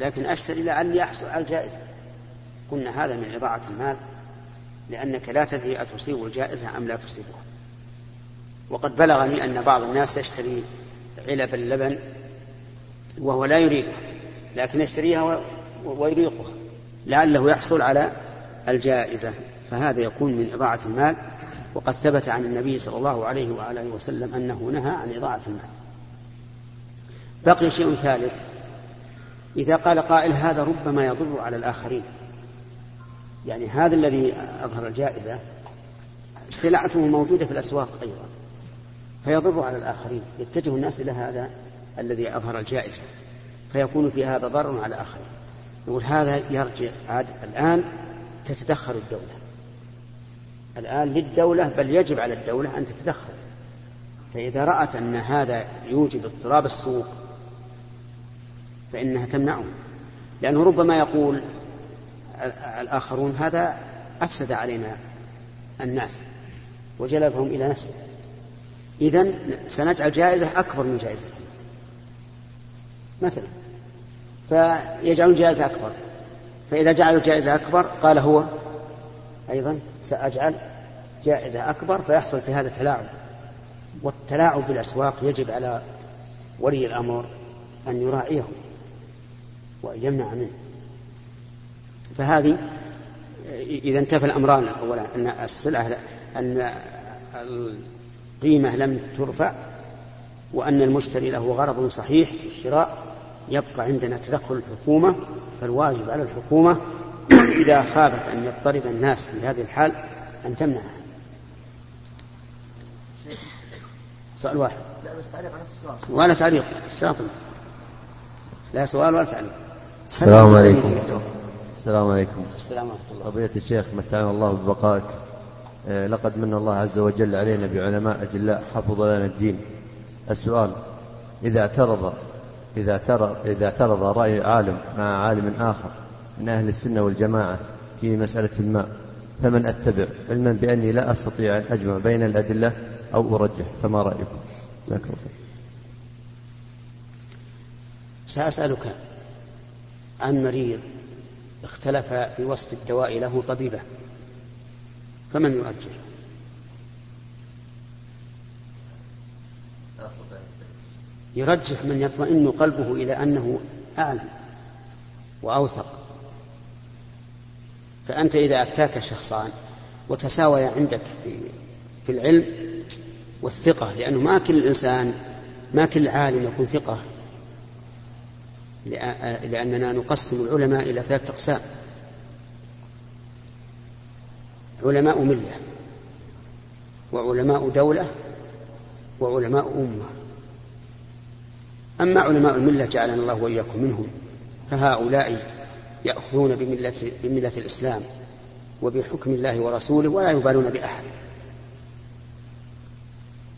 لكن أشتري لعلي أحصل على الجائزة. قلنا هذا من إضاعة المال لأنك لا تدري أتصيب الجائزة أم لا تصيبها. وقد بلغني أن بعض الناس يشتري علب اللبن وهو لا يريدها لكن يشتريها ويريقها لعله يحصل على الجائزة. فهذا يكون من إضاعة المال. وقد ثبت عن النبي صلى الله عليه وآله وسلم أنه نهى عن إضاعة المال. بقي شيء ثالث. إذا قال قائل هذا ربما يضر على الآخرين. يعني هذا الذي أظهر الجائزة سلعته موجودة في الأسواق أيضا فيضر على الآخرين. يتجه الناس إلى هذا الذي أظهر الجائزة فيكون في هذا ضرر على الآخرين. يقول هذا يرجع عاد الآن تتدخل الدولة. الآن للدولة بل يجب على الدولة أن تتدخل. فإذا رأت أن هذا يوجب اضطراب السوق فإنها تمنعه. لأنه ربما يقول الآخرون هذا أفسد علينا الناس وجلبهم إلى نفسه. إذا سنجعل جائزة أكبر من جائزته مثلا فيجعلون جائزة أكبر. فإذا جعلوا جائزة أكبر قال هو أيضا سأجعل جائزة أكبر فيحصل في هذا تلاعب والتلاعب في الأسواق يجب على ولي الأمر أن يراعيه. وأن يمنع منه. فهذه إذا انتفى الأمران أولا أن السلعة أن القيمة لم ترفع وأن المشتري له غرض صحيح في الشراء يبقى عندنا تدخل الحكومة فالواجب على الحكومة إذا خافت أن يضطرب الناس في هذه الحال أن تمنعها. سؤال واحد. لا بس تعليق على نفس السؤال. ولا تعليق الشاطئ لا سؤال ولا تعليق. السلام عليكم. السلام عليكم. السلام ورحمة الله. قضية الشيخ متعنا الله ببقائك. آه، لقد من الله عز وجل علينا بعلماء أجلاء حفظوا لنا الدين. السؤال إذا اعترض إذا اعترض إذا اعترض رأي عالم مع عالم آخر من أهل السنة والجماعة في مسألة ما فمن أتبع؟ علما بأني لا أستطيع أن أجمع بين الأدلة أو أرجح فما رأيكم؟ جزاك الله خير. سأسألك عن مريض اختلف في وصف الدواء له طبيبه فمن يرجح يرجح من يطمئن قلبه إلى أنه أعلم وأوثق. فأنت إذا أفتاك شخصان وتساويا عندك في العلم والثقة لأنه ما كل إنسان ما كل عالم يكون ثقة لأننا نقسم العلماء إلى ثلاثة أقسام. علماء ملة وعلماء دولة وعلماء أمة. أما علماء الملة جعلنا الله وإياكم منهم فهؤلاء يأخذون بملة, بملة الإسلام وبحكم الله ورسوله ولا يبالون بأحد.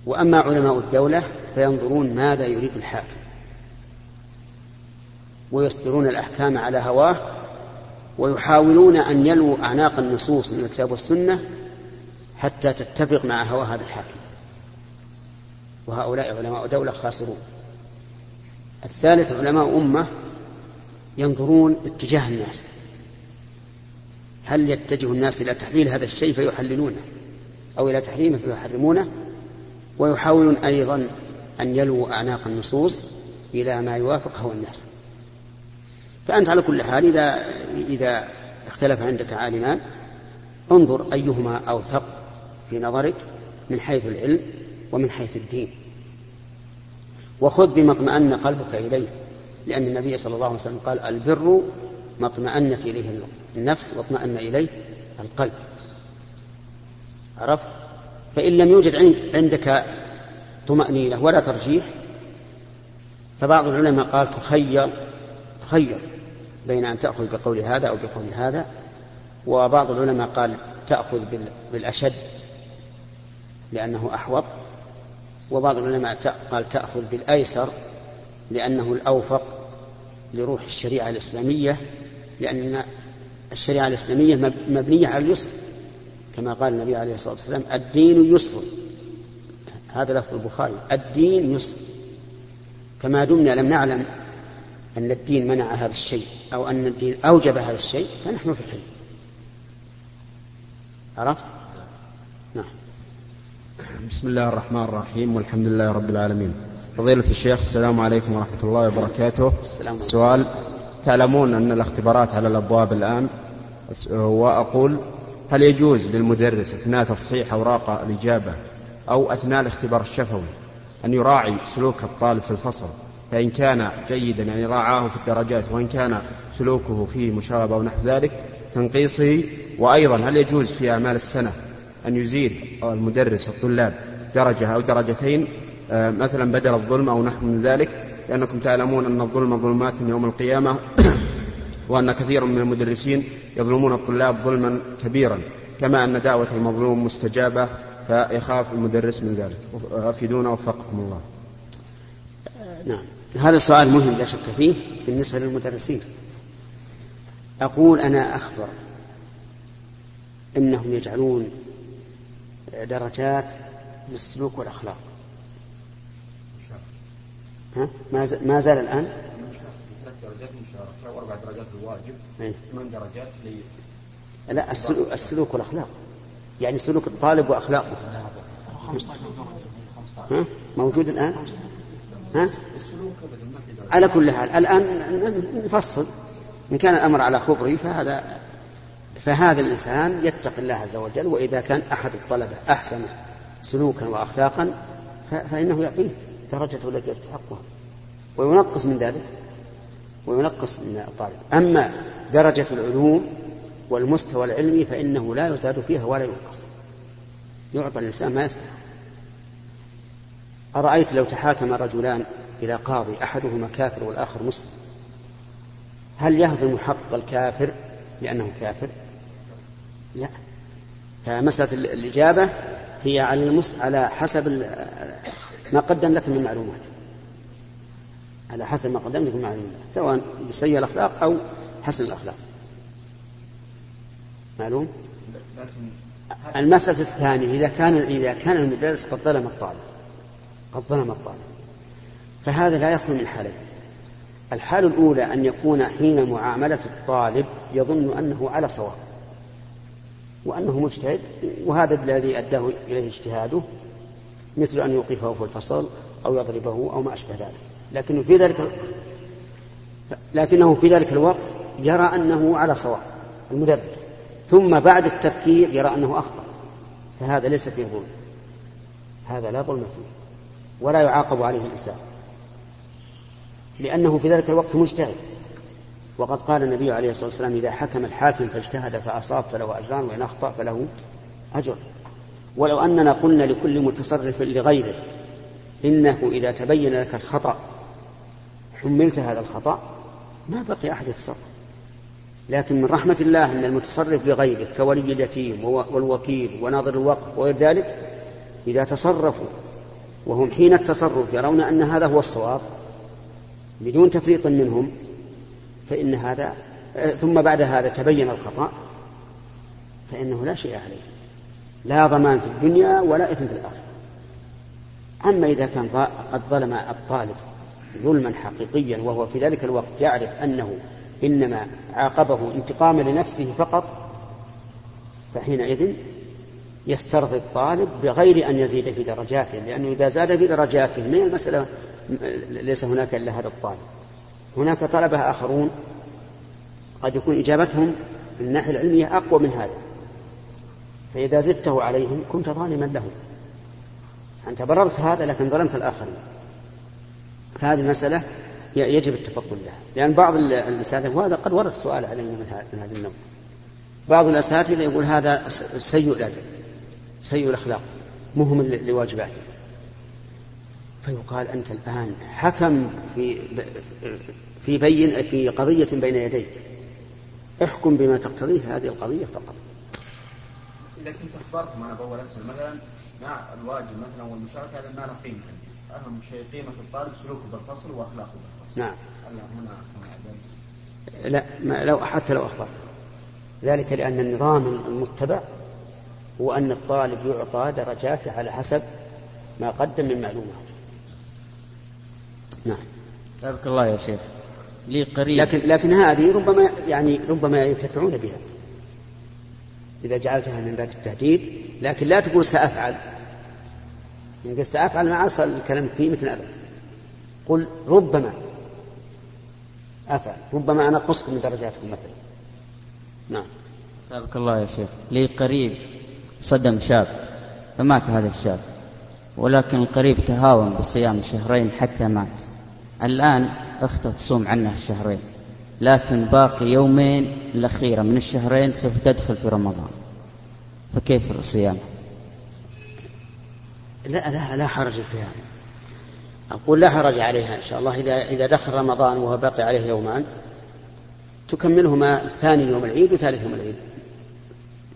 وأما علماء الدولة فينظرون ماذا يريد الحاكم. ويصدرون الأحكام على هواه ويحاولون أن يلووا أعناق النصوص من الكتاب والسنة حتى تتفق مع هوى هذا الحاكم. وهؤلاء علماء دولة خاسرون. الثالث علماء أمة ينظرون اتجاه الناس. هل يتجه الناس إلى تحليل هذا الشيء فيحللونه أو إلى تحريمه فيحرمونه؟ ويحاولون أيضا أن يلووا أعناق النصوص إلى ما يوافق هوى الناس. فأنت على كل حال إذا إذا اختلف عندك عالمان انظر أيهما أوثق في نظرك من حيث العلم ومن حيث الدين. وخذ بما اطمأن قلبك إليه لأن النبي صلى الله عليه وسلم قال البر ما اطمأنت إليه النفس واطمأن إليه القلب. عرفت؟ فإن لم يوجد عندك طمأنينة ولا ترجيح فبعض العلماء قال تخير تخير. بين أن تأخذ بقول هذا أو بقول هذا. وبعض العلماء قال تأخذ بالأشد لأنه أحوط. وبعض العلماء قال تأخذ بالأيسر لأنه الأوفق لروح الشريعة الإسلامية لأن الشريعة الإسلامية مبنية على اليسر. كما قال النبي عليه الصلاة والسلام الدين يسر. هذا لفظ البخاري الدين يسر. فما دمنا لم نعلم أن الدين منع هذا الشيء أو أن الدين أوجب هذا الشيء فنحن في حل عرفت؟ نعم. بسم الله الرحمن الرحيم والحمد لله رب العالمين. فضيلة الشيخ السلام عليكم ورحمة الله وبركاته. السلام سؤال تعلمون أن الاختبارات على الأبواب الآن؟ وأقول هل يجوز للمدرس أثناء تصحيح أوراق الإجابة أو أثناء الاختبار الشفوي أن يراعي سلوك الطالب في الفصل؟ فإن كان جيدا يعني راعاه في الدرجات وإن كان سلوكه فيه مشاغبة أو نحو ذلك تنقيصه. وأيضا هل يجوز في أعمال السنة أن يزيد المدرس الطلاب درجة أو درجتين آه، مثلا بدل الظلم أو نحو من ذلك؟ لأنكم تعلمون أن الظلم ظلمات يوم القيامة وأن كثير من المدرسين يظلمون الطلاب ظلما كبيرا كما أن دعوة المظلوم مستجابة فيخاف المدرس من ذلك. أفيدونا وفقكم الله. نعم. هذا سؤال مهم لا شك فيه بالنسبة للمدرسين. أقول أنا أخبر أنهم يجعلون درجات للسلوك والأخلاق. ها؟ ما زال الآن؟ ثلاث درجات مشاركة وأربع درجات الواجب؟ ثمان درجات لي لا السلوك, السلوك والأخلاق. يعني سلوك الطالب وأخلاقه. ها؟ موجود الآن؟ ها؟ على كل حال الآن نفصل. إن كان الأمر على خبري فهذا فهذا الإنسان يتقي الله عز وجل وإذا كان أحد الطلبة أحسن سلوكا وأخلاقا فإنه يعطيه درجته التي يستحقها. وينقص من ذلك وينقص من الطالب. أما درجة العلوم والمستوى العلمي فإنه لا يزاد فيها ولا ينقص. يعطى الإنسان ما يستحق. أرأيت لو تحاكم رجلان إلى قاضي أحدهما كافر والآخر مسلم؟ هل يهضم حق الكافر لأنه كافر؟ لا. فمسألة الإجابة هي على المس... على حسب ما قدم لك من معلومات. على حسب ما قدم لك من معلومات. سواء بسيء الأخلاق أو حسن الأخلاق. معلوم؟ المسألة الثانية إذا كان إذا كان المدرس قد ظلم الطالب قد ظلم الطالب فهذا لا يخلو من حالين الحال الأولى أن يكون حين معاملة الطالب يظن أنه على صواب. وأنه مجتهد وهذا الذي أداه إليه اجتهاده مثل أن يوقفه في الفصل أو يضربه أو ما أشبه ذلك. لكنه في ذلك لكنه في ذلك الوقت يرى أنه على صواب المدرس ثم بعد التفكير يرى أنه أخطأ. فهذا ليس فيه ظلم. هذا لا ظلم فيه. ولا يعاقب عليه الإنسان لأنه في ذلك الوقت مجتهد. وقد قال النبي عليه الصلاة والسلام إذا حكم الحاكم فاجتهد فأصاب فله أجران وإن أخطأ فله أجر. ولو أننا قلنا لكل متصرف لغيره إنه إذا تبين لك الخطأ حملت هذا الخطأ ما بقي أحد يتصرف. لكن من رحمة الله أن المتصرف لغيره كولي اليتيم والوكيل وناظر الوقف وغير ذلك إذا تصرفوا وهم حين التصرف يرون أن هذا هو الصواب بدون تفريط منهم فإن هذا ثم بعد هذا تبين الخطأ فإنه لا شيء عليه. لا ضمان في الدنيا ولا إثم في الآخرة. أما إذا كان قد ظلم الطالب ظلما حقيقيا وهو في ذلك الوقت يعرف أنه إنما عاقبه انتقاما لنفسه فقط فحينئذ يسترضي الطالب بغير أن يزيد في درجاته لأنه إذا زاد في درجاته من المسألة ليس هناك إلا هذا الطالب. هناك طلبة آخرون قد يكون إجابتهم من الناحية العلمية أقوى من هذا. فإذا زدته عليهم كنت ظالما لهم. أنت بررت هذا لكن ظلمت الآخرين. فهذه المسألة يجب التفضل لها. لأن بعض الأساتذة وهذا قد ورد السؤال علينا من هذا النوع. بعض الأساتذة يقول هذا سيء الأدب سيء الأخلاق مهمل لواجباته فيقال أنت الآن حكم في في بين في قضية بين يديك احكم بما تقتضيه هذه القضية فقط. إذا كنت أخبرت أنا بأول أسئلة مثلا مع الواجب مثلا والمشاركة هذا ما له قيمة أهم شيء قيمة الطالب سلوكه بالفصل وأخلاقه بالفصل. نعم. هنا لا ما لو حتى لو أخبرت ذلك لأن النظام المتبع هو أن الطالب يعطى درجات على حسب ما قدم من معلومات. نعم. بارك الله يا شيخ. لي قريب. لكن لكن هذه ربما يعني ربما ينتفعون بها. إذا جعلتها من باب التهديد. لكن لا تقول سأفعل. إن قلت سأفعل ما أصل الكلام فيه مثل أبدا. قل ربما أفعل. ربما أنقصكم من درجاتكم مثلا. نعم. سابق الله يا شيخ. لي قريب. صدم شاب فمات هذا الشاب ولكن القريب تهاون بصيام الشهرين حتى مات. الآن أخته تصوم عنه الشهرين لكن باقي يومين الأخيرة من الشهرين سوف تدخل في رمضان. فكيف الصيام؟ لا لا لا حرج في هذا أقول لا حرج عليها إن شاء الله. إذا إذا دخل رمضان وهو باقي عليه يومان تكملهما ثاني يوم العيد وثالث يوم العيد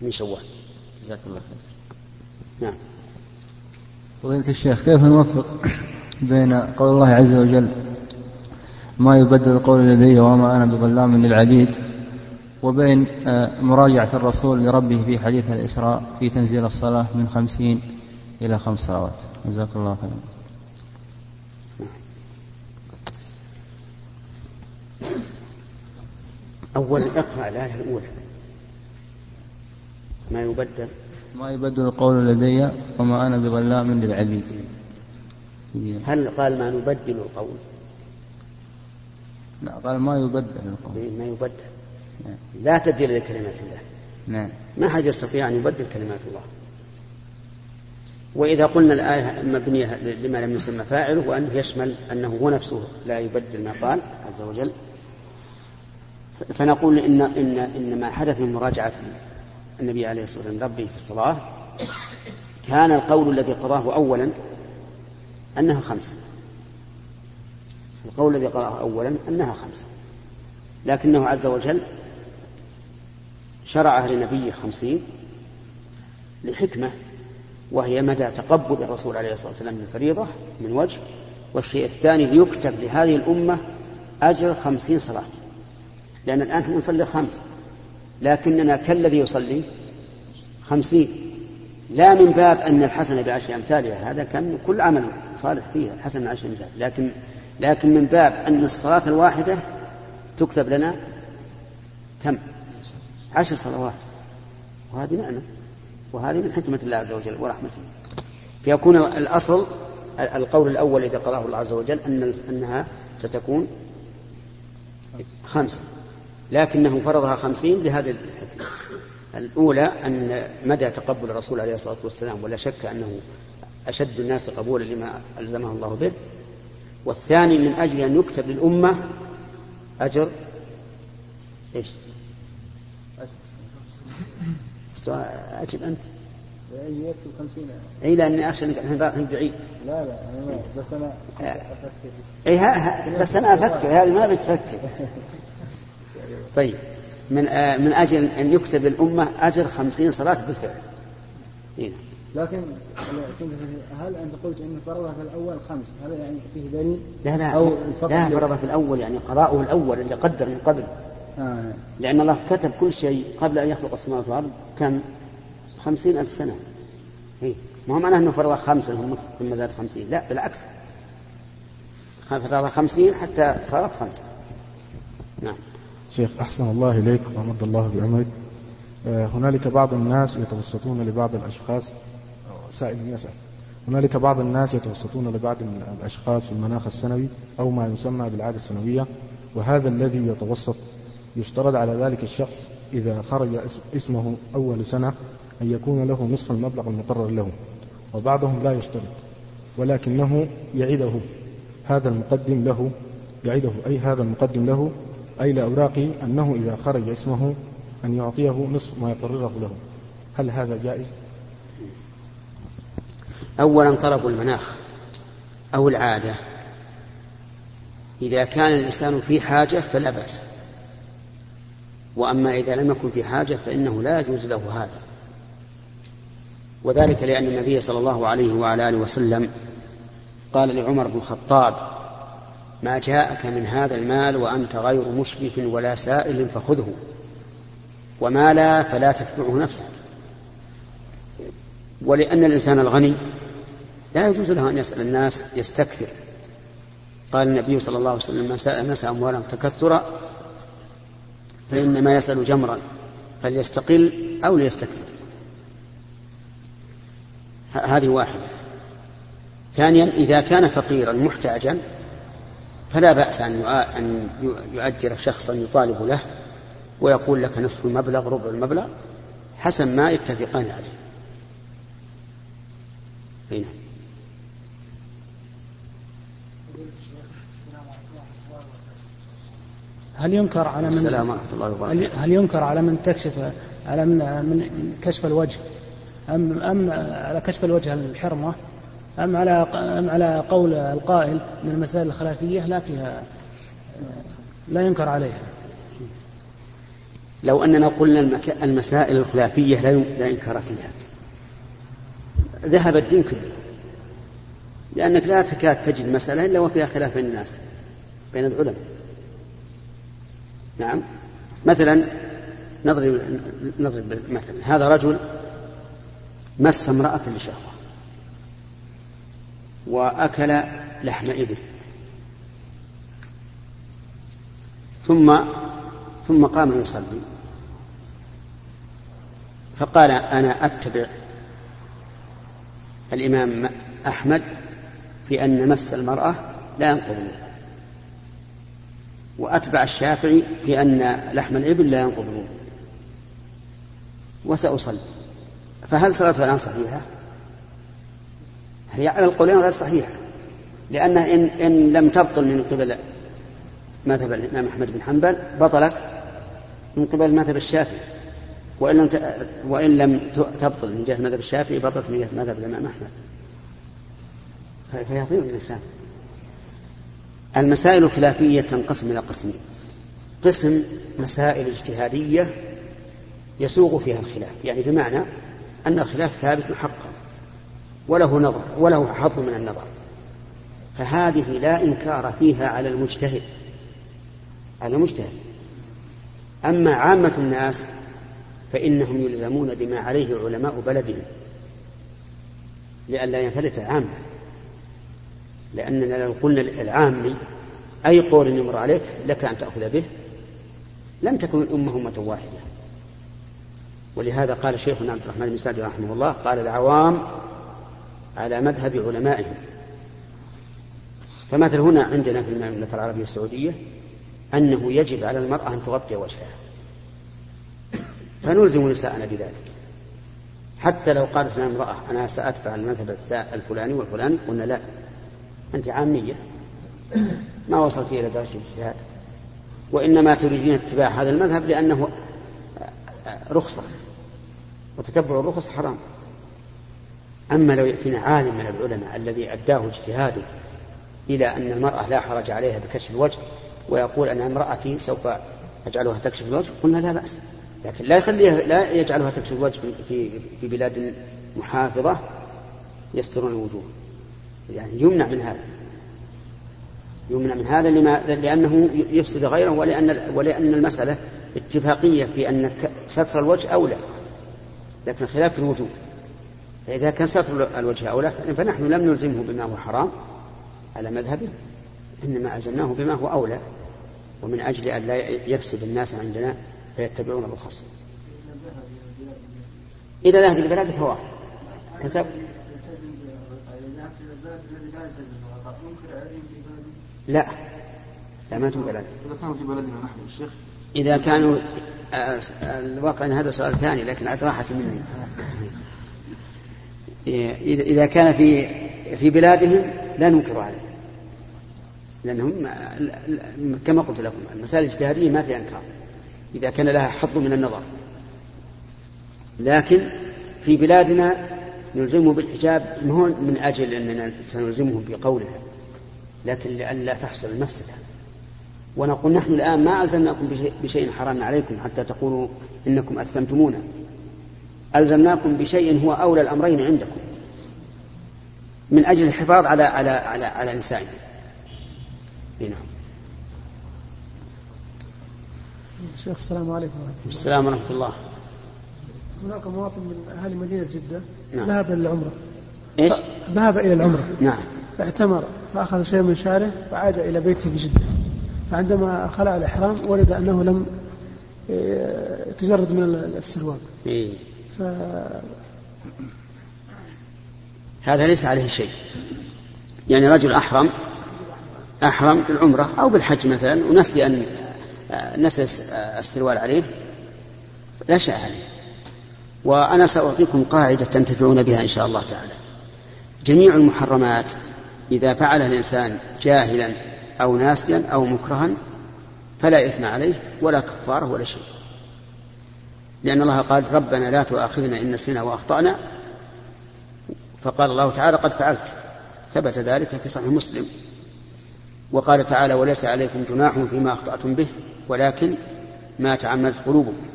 من شوال. جزاك الله خير. نعم. فضيلة الشيخ كيف نوفق بين قول الله عز وجل ما يبدل القول لدي وما أنا بظلام للعبيد وبين آه، مراجعة الرسول لربه في حديث الإسراء في تنزيل الصلاة من خمسين إلى خمس صلوات. جزاك الله خيرا. أولا اقرأ الآية الأولى. ما يبدل. ما يبدل القول لدي وما أنا بظلام للعبيد. هل قال ما نبدل القول؟ لا قال ما يبدل القول. إيه، ما يبدل. نعم. لا تبديل لكلمات الله. نعم. ما حد يستطيع أن يبدل كلمات الله. وإذا قلنا الآية مبنية لما لم يسمى فاعله وأنه يشمل أنه هو نفسه لا يبدل ما قال عز وجل فنقول إن إن إن ما حدث من مراجعة النبي عليه الصلاة والسلام ربه في الصلاة كان القول الذي قضاه أولا أنها خمس. القول الذي قضاه أولا أنها خمس. لكنه عز وجل شرعها لنبيه خمسين لحكمة وهي مدى تقبل الرسول عليه الصلاة والسلام للفريضة من وجه والشيء الثاني ليكتب لهذه الأمة أجر خمسين صلاة. لأن الآن نصلي خمس. لكننا كالذي يصلي خمسين. لا من باب أن الحسنة بعشر أمثالها هذا كان كل عمل صالح فيه الحسن بعشر أمثال. لكن لكن من باب أن الصلاة الواحدة تكتب لنا كم؟ عشر صلوات. وهذه نعمة. وهذه من حكمة الله عز وجل ورحمته. فيكون الأصل القول الأول إذا قضاه الله عز وجل أن أنها ستكون خمسة. لكنه فرضها خمسين بهذه الحكمة الأولى أن مدى تقبل الرسول عليه الصلاة والسلام ولا شك أنه أشد الناس قبولا لما ألزمه الله به. والثاني من أجل أن يكتب للأمة أجر إيش؟ أجب أنت. يكتب خمسين. اي لأني أخشى انك الحين بعيد. لا لا أنا بس أنا أفكر. اي بس أنا أفكر هذه ما بتفكر. طيب. من آه من أجل أن يكتب للامه أجر خمسين صلاة بالفعل. هنا. لكن هل أنت قلت إن فرضها في الأول خمس؟ هل يعني فيه دليل؟ لا لا أو لا. فرضها في الأول يعني قضاؤه الأول اللي قدر من قبل. آه. لأن الله كتب كل شيء قبل أن يخلق السماوات والأرض كم؟ خمسين ألف سنة. إيه؟ ما هو معناه أنه فرض خمسة ثم زاد خمسين. لا بالعكس. فرض خمسين حتى صارت خمسة. نعم. شيخ أحسن الله إليك ومد الله بعمرك. آه، هنالك بعض الناس يتوسطون لبعض الأشخاص. سائل يسأل. هنالك بعض الناس يتوسطون لبعض الأشخاص في المناخ السنوي أو ما يسمى بالعادة السنوية وهذا الذي يتوسط يشترط على ذلك الشخص إذا خرج اسمه أول سنة أن يكون له نصف المبلغ المقرر له. وبعضهم لا يشترط ولكنه يعده. هذا المقدم له يعده أي هذا المقدم له أي لأوراقه أنه إذا خرج اسمه أن يعطيه نصف ما يقرره له. هل هذا جائز؟ أولا طلب المناخ أو العادة. إذا كان الإنسان في حاجة فلا بأس. وأما إذا لم يكن في حاجة فإنه لا يجوز له هذا. وذلك لأن النبي صلى الله عليه وعلى آله وسلم قال لعمر بن الخطاب ما جاءك من هذا المال وأنت غير مشرف ولا سائل فخذه. وما لا فلا تتبعه نفسك. ولأن الإنسان الغني لا يجوز له أن يسأل الناس يستكثر. قال النبي صلى الله عليه وسلم من سأل الناس أموالهم تكثرا فإنما يسأل جمرا فليستقل أو ليستكثر. هذه واحدة. ثانيا إذا كان فقيرا محتاجا فلا بأس أن يؤجر شخصا يطالب له ويقول لك نصف المبلغ ربع المبلغ حسب ما يتفقان عليه. هنا. هل ينكر على من السلام ورحمة الله وبركاته. هل ينكر على من تكشف على من من كشف الوجه؟ أم أم على كشف الوجه الحرمة؟ أم على أم على قول القائل أن المسائل الخلافية لا فيها لا ينكر عليها. لو أننا قلنا المسائل الخلافية لا ينكر فيها. ذهب الدين كله. لأنك لا تكاد تجد مسألة إلا وفيها خلاف بين الناس بين العلماء. نعم. مثلا نضرب نضرب مثلا هذا رجل مس امرأة لشهوة. وأكل لحم إبل. ثم ثم قام يصلي. فقال أنا أتبع الإمام أحمد في أن مس المرأة لا ينقض وأتبع الشافعي في أن لحم الإبل لا ينقض الوضوء وسأصلي. فهل صلاته الآن صحيحة؟ هي على القولين غير صحيحة. لأنها إن, إن لم تبطل من قبل مذهب الإمام أحمد بن حنبل بطلت من قبل مذهب الشافعي. وإن لم وإن لم تبطل من جهة مذهب الشافعي بطلت من جهة مذهب الإمام أحمد. فيضيع الإنسان. المسائل الخلافية تنقسم إلى قسمين قسم مسائل اجتهادية يسوغ فيها الخلاف. يعني بمعنى أن الخلاف ثابت محقق وله نظر وله حظ من النظر. فهذه لا إنكار فيها على المجتهد. على المجتهد. أما عامة الناس فإنهم يلزمون بما عليه علماء بلدهم. لئلا ينفلت العامة لأننا لو قلنا العامي أي قول يمر عليك لك أن تأخذ به لم تكن الأمة أمة واحدة. ولهذا قال شيخنا عبد الرحمن بن سعد رحمه الله قال العوام على مذهب علمائهم. فمثل هنا عندنا في المملكة العربية السعودية أنه يجب على المرأة أن تغطي وجهها. فنلزم نساءنا بذلك. حتى لو قالت لنا امرأة أنا سأتبع المذهب الفلاني والفلاني قلنا لا. أنت عامية. ما وصلت إلى درجة الاجتهاد. وإنما تريدين اتباع هذا المذهب لأنه رخصة. وتتبع الرخص حرام. أما لو يأتينا عالم من العلماء الذي أداه اجتهاده إلى أن المرأة لا حرج عليها بكشف الوجه ويقول أن امرأتي سوف أجعلها تكشف الوجه قلنا لا بأس. لكن لا يخليها لا يجعلها تكشف الوجه في في بلاد محافظة يسترون الوجوه. يعني يمنع من هذا. يمنع من هذا لما لأنه يفسد غيره ولأن ولأن المسألة اتفاقية في أن ستر الوجه أولى. لكن خلاف في الوجوب فإذا كان ستر الوجه أولى فنحن لم نلزمه بما هو حرام على مذهبه إنما ألزمناه بما هو أولى ومن أجل أن لا يفسد الناس عندنا فيتبعون الرخص إذا ذهب إلى بلاد فهو كتب. لا. لا ما عليه إذا كانوا في بلدنا نحن الشيخ إذا كانوا آه، الواقع أن هذا سؤال ثاني لكن عاد راحت مني. إذا كان في في بلادهم لا ننكر عليه لأنهم كما قلت لكم المسائل الاجتهادية ما فيها إنكار. إذا كان لها حظ من النظر. لكن في بلادنا نلزمه بالحجاب ما من أجل أننا سنلزمه بقولنا لكن لئلا تحصل المفسدة. ونقول نحن الآن ما ألزمناكم بشيء حرام عليكم حتى تقولوا إنكم أثمتمونا ألزمناكم بشيء هو أولى الأمرين عندكم من أجل الحفاظ على على على على نسائنا. نعم. الشيخ السلام عليكم. ورحمة الله السلام ورحمة الله. هناك مواطن من أهل مدينة جدة نعم. ذهب إلى العمرة. إيش؟ ذهب إلى العمرة. نعم. اعتمر فأخذ شيء من شعره وعاد إلى بيته بجدة فعندما خلع الإحرام ولد أنه لم آه، يتجرد من السروال. إيه. ف... هذا ليس عليه شيء. يعني رجل أحرم أحرم بالعمرة أو بالحج مثلا ونسي أن نسي السروال عليه لا شيء عليه. وأنا سأعطيكم قاعدة تنتفعون بها إن شاء الله تعالى. جميع المحرمات إذا فعلها الإنسان جاهلا أو ناسيا أو مكرها فلا إثم عليه ولا كفارة ولا شيء. لأن الله قال ربنا لا تؤاخذنا إن نسينا وأخطأنا. فقال الله تعالى قد فعلت. ثبت ذلك في صحيح مسلم. وقال تعالى وليس عليكم جناح فيما أخطأتم به ولكن ما تعمدت قلوبكم.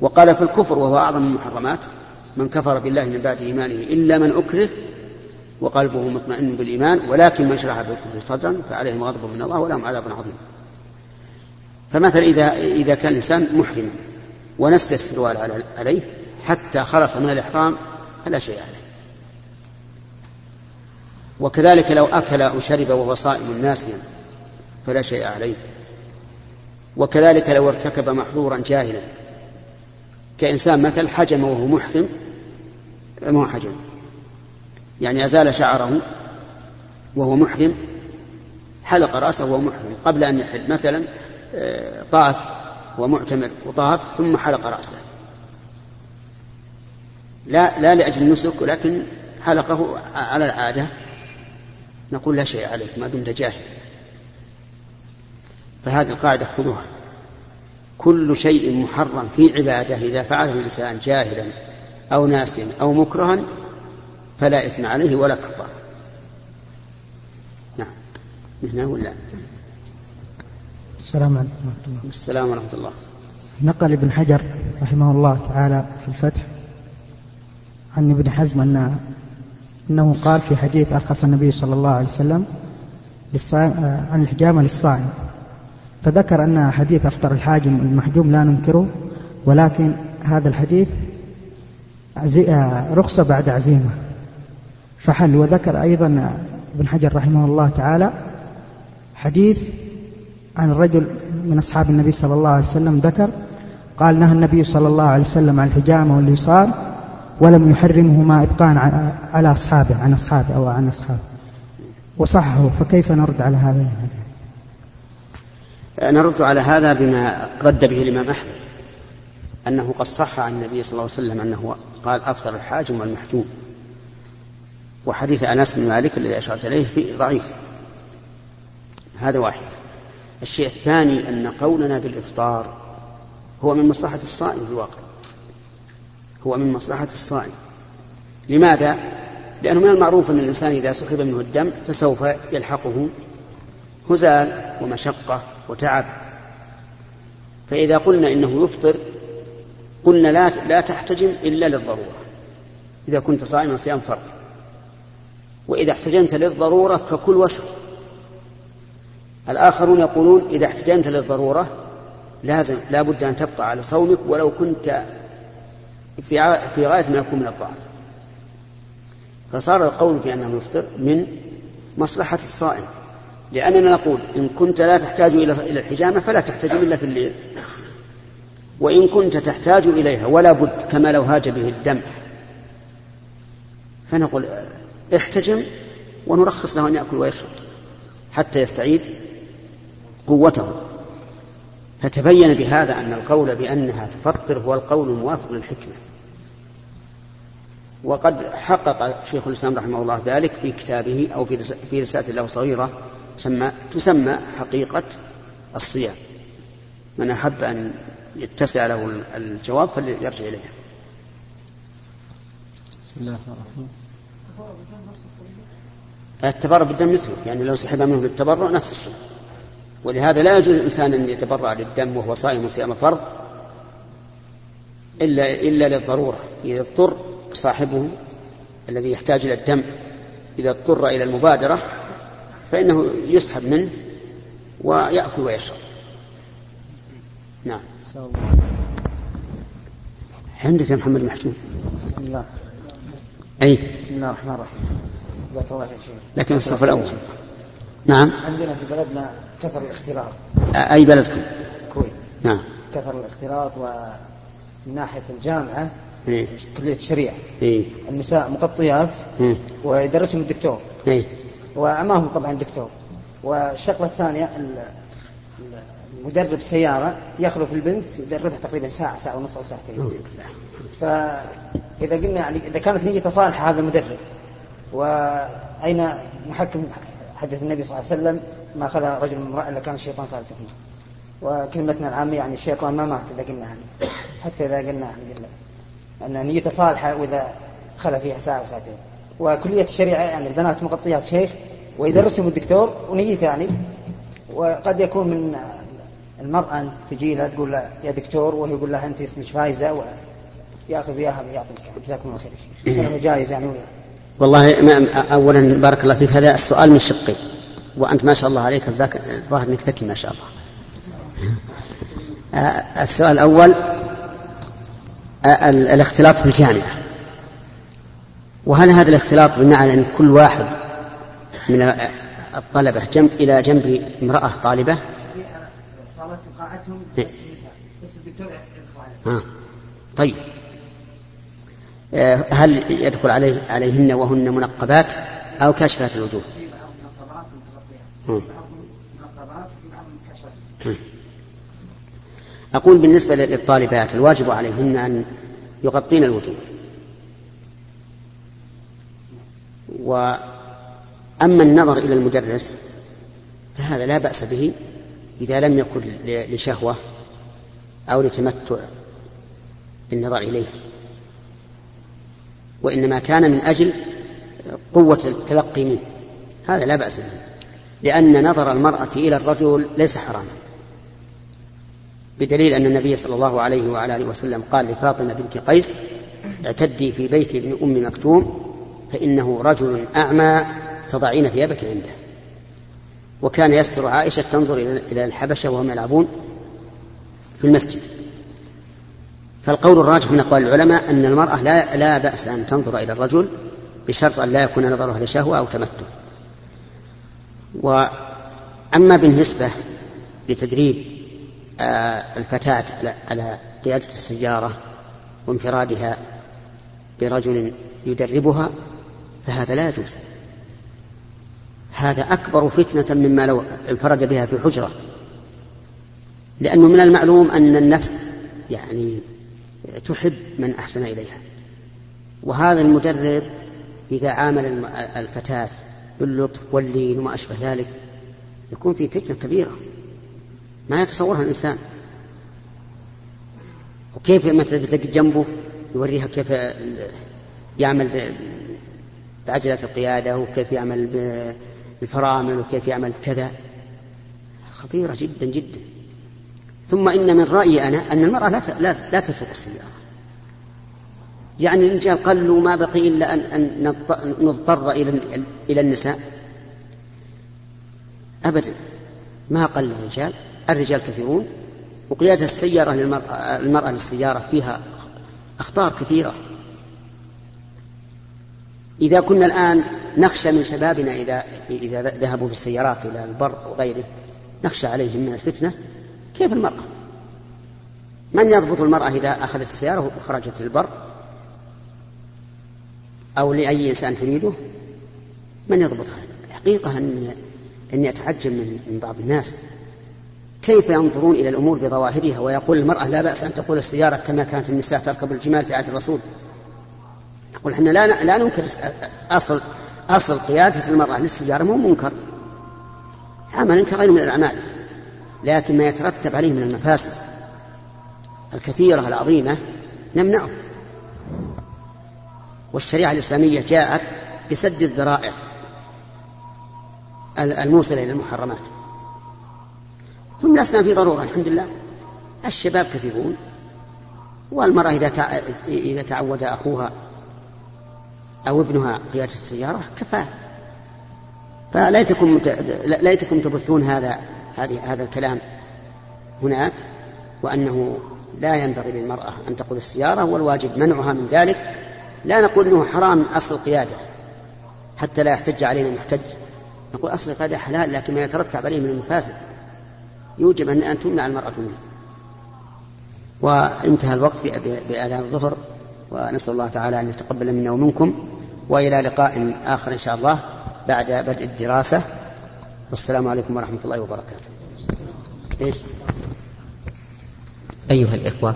وقال في الكفر وهو أعظم المحرمات من كفر بالله من بعد إيمانه إلا من أكره وقلبه مطمئن بالإيمان ولكن من شرح بالكفر صدرا فعليهم غضب من الله ولهم عذاب عظيم. فمثلا إذا إذا كان الإنسان محرما ونسل السروال عليه حتى خلص من الإحرام فلا شيء عليه. وكذلك لو أكل أو شرب وهو صائم ناسيا فلا شيء عليه. وكذلك لو ارتكب محظورا جاهلا كإنسان مثل حجم وهو محرم مو حجم؟ يعني أزال شعره وهو محرم حلق رأسه وهو محرم قبل أن يحل. مثلا آه، طاف ومعتمر وطاف ثم حلق رأسه. لا لا لأجل النسك ولكن حلقه على العادة. نقول لا شيء عليك ما دمت جاهل. فهذه القاعدة خذوها. كل شيء محرم في عبادة إذا فعله الإنسان جاهلا أو ناسيا أو مكرها فلا إثم عليه ولا كفار. نعم. هنا ولا؟ السلام عليكم ورحمة الله. السلام ورحمة الله. نقل ابن حجر رحمه الله تعالى في الفتح عن ابن حزم أن أنه قال في حديث أرخص النبي صلى الله عليه وسلم عن الحجامة للصائم. فذكر أن حديث أفطر الحاجم المحجوم لا ننكره ولكن هذا الحديث رخصة بعد عزيمة. فحل. وذكر أيضا ابن حجر رحمه الله تعالى حديث عن الرجل من أصحاب النبي صلى الله عليه وسلم ذكر قال نهى النبي صلى الله عليه وسلم عن الحجامة والوصال ولم يحرمهما إبقاء على أصحابه عن أصحابه أو عن أصحابه. وصحه فكيف نرد على هذا؟ نرد على هذا بما رد به الإمام أحمد أنه قد صح عن النبي صلى الله عليه وسلم أنه قال أفطر الحاجم والمحجوم وحديث أنس بن مالك الذي أشرت إليه ضعيف. هذا واحد. الشيء الثاني أن قولنا بالإفطار هو من مصلحة الصائم في الواقع. هو من مصلحة الصائم. لماذا؟ لأنه من المعروف أن الإنسان إذا سحب منه الدم فسوف يلحقه هزال ومشقة وتعب. فإذا قلنا إنه يفطر قلنا لا لا تحتجم إلا للضرورة. إذا كنت صائما صيام فرض. وإذا احتجمت للضرورة فكل واشرب الآخرون يقولون إذا احتجمت للضرورة لازم لا بد أن تبقى على صومك ولو كنت في في غاية ما يكون من الضعف فصار القول بأنه يفطر من مصلحة الصائم. لأننا نقول إن كنت لا تحتاج إلى إلى الحجامة فلا تحتاج إلا في الليل. وإن كنت تحتاج إليها ولا بد كما لو هاج به الدم. فنقول احتجم ونرخص له أن يأكل ويشرب حتى يستعيد قوته. فتبين بهذا أن القول بأنها تفطر هو القول الموافق للحكمة. وقد حقق شيخ الإسلام رحمه الله ذلك في كتابه أو في رسالة له صغيرة تسمى, تسمى حقيقة الصيام. من أحب أن يتسع له الجواب فليرجع إليها. بسم الله الرحمن الرحيم. التبرع بالدم مثله يعني لو سحب منه للتبرع نفس الشيء. ولهذا لا يجوز الإنسان أن يتبرع للدم وهو صائم صيام فرض إلا إلا للضرورة إذا اضطر صاحبه الذي يحتاج إلى الدم إذا اضطر إلى المبادرة فإنه يسحب منه ويأكل ويشرب. نعم. عندك يا محمد محجوب بسم الله. أي. بسم الله الرحمن الرحيم. جزاك الله خير لكن الصف الأول. نعم عندنا في بلدنا كثر الاختلاط أي بلدكم الكويت نعم كثر الاختلاط ومن ناحية الجامعة إيه. كلية الشريعة إيه. النساء مغطيات إيه. ويدرسهم الدكتور إيه. وأمامهم طبعا الدكتور والشغلة الثانية ال- ال- المدرب سيارة يخلف البنت يدربها تقريبا ساعة ساعة ونص أو ساعتين. فإذا قلنا يعني إذا كانت نيته صالحة هذا المدرب وأين محكم حديث النبي صلى الله عليه وسلم ما خلا رجل من امرأة إلا كان الشيطان ثالثهما وكلمتنا العامة يعني الشيطان ما مات إذا قلنا يعني. حتى إذا قلنا يعني قلنا. أن نيته صالحة وإذا خلا فيها ساعة وساعتين وكلية الشريعة يعني البنات مغطيات شيخ ويدرسهم الدكتور ونيته يعني. وقد يكون من المرأة أن تجي لها تقول لها يا دكتور وهي يقول لها أنت اسمك فايزة وياخذ إياها ويعطيك. جزاكم الله خير يا شيخ. جائز يعني. ولا والله ما أولا بارك الله فيك. هذا السؤال من شقين وأنت ما شاء الله عليك الذاك الظاهر أنك ذكي ما شاء الله. آه، السؤال الأول آه، ال- الاختلاط في الجامعة. وهل هذا الاختلاط بمعنى أن كل واحد من الطلبة جنب إلى جنب امرأة طالبة؟ صارت قاعتهم إيه. بس الدكتور آه. طيب. هل يدخل عليه عليهن وهن منقبات أو كاشفات الوجوه. أقول بالنسبة للطالبات الواجب عليهن أن يغطين الوجوه. وأما النظر إلى المدرس فهذا لا بأس به إذا لم يكن لشهوة أو لتمتع بالنظر إليه. وإنما كان من أجل قوة التلقي منه. هذا لا بأس به. لأن نظر المرأة إلى الرجل ليس حراما. بدليل أن النبي صلى الله عليه وعلى آله وسلم قال لفاطمة بنت قيس اعتدي في بيت ابن أم مكتوم فإنه رجل أعمى تضعين ثيابك عنده. وكان يستر عائشة تنظر إلى- الحبشة وهم يلعبون في المسجد. فالقول الراجح من أقوال العلماء أن المرأة لا, لا بأس أن تنظر إلى الرجل بشرط أن لا يكون نظرها لشهوة أو تمتع. وأما بالنسبة لتدريب آه، الفتاة على- على قيادة السيارة وانفرادها برجل يدربها فهذا لا يجوز. هذا أكبر فتنة مما لو انفرد بها في حجرة. لأنه من المعلوم أن النفس يعني تحب من أحسن إليها. وهذا المدرب إذا عامل الفتاة باللطف واللين وما أشبه ذلك يكون في فتنة كبيرة. ما يتصورها الإنسان. وكيف مثلا بتجد جنبه يوريها كيف يعمل بعجلة القيادة وكيف يعمل بالفرامل وكيف يعمل بكذا خطيرة جدا جدا. ثم إن من رأيي أنا أن المرأة لا لا, لا تترك السيارة. يعني الرجال قلوا ما بقي إلا أن, أن نضط- نضطر إلى إلى النساء. أبدا. ما قل الرجال. الرجال كثيرون. وقيادة السيارة للمرأة المرأة للسيارة فيها أخطار كثيرة. إذا كنا الآن نخشى من شبابنا إذا إذا ذهبوا بالسيارات إلى البر وغيره نخشى عليهم من الفتنة. كيف المرأة؟ من يضبط المرأة إذا أخذت السيارة وخرجت للبر؟ أو لأي إنسان تريده؟ من يضبطها؟ الحقيقة أن أني أتعجب من بعض الناس. كيف ينظرون إلى الأمور بظواهرها ويقول المرأة لا بأس أن تقول السيارة كما كانت النساء تركب الجمال في عهد الرسول؟ يقول إحنا لا لا ننكر أصل أصل قيادة المرأة للسيارة مو منكر. عمل كغيره من الأعمال. لكن ما يترتب عليه من المفاسد الكثيرة العظيمة نمنعه. والشريعة الإسلامية جاءت بسد الذرائع الموصلة إلى المحرمات. ثم لسنا في ضرورة الحمد لله. الشباب كثيرون والمرأة إذا. إذا تعود أخوها أو ابنها قيادة السيارة كفاه فليتكم ليتكم تبثون هذا هذه هذا الكلام هناك وأنه لا ينبغي للمرأة أن تقود السيارة والواجب منعها من ذلك. لا نقول أنه حرام أصل القيادة حتى لا يحتج علينا محتج نقول أصل هذا حلال لكن ما يترتب عليه من المفاسد. يوجب أن أن تمنع المرأة منه. وانتهى الوقت بأذان الظهر ونسأل الله تعالى أن يتقبل منا ومنكم وإلى لقاء آخر إن شاء الله بعد بدء الدراسة. والسلام عليكم ورحمة الله وبركاته إيش؟ أيها الإخوة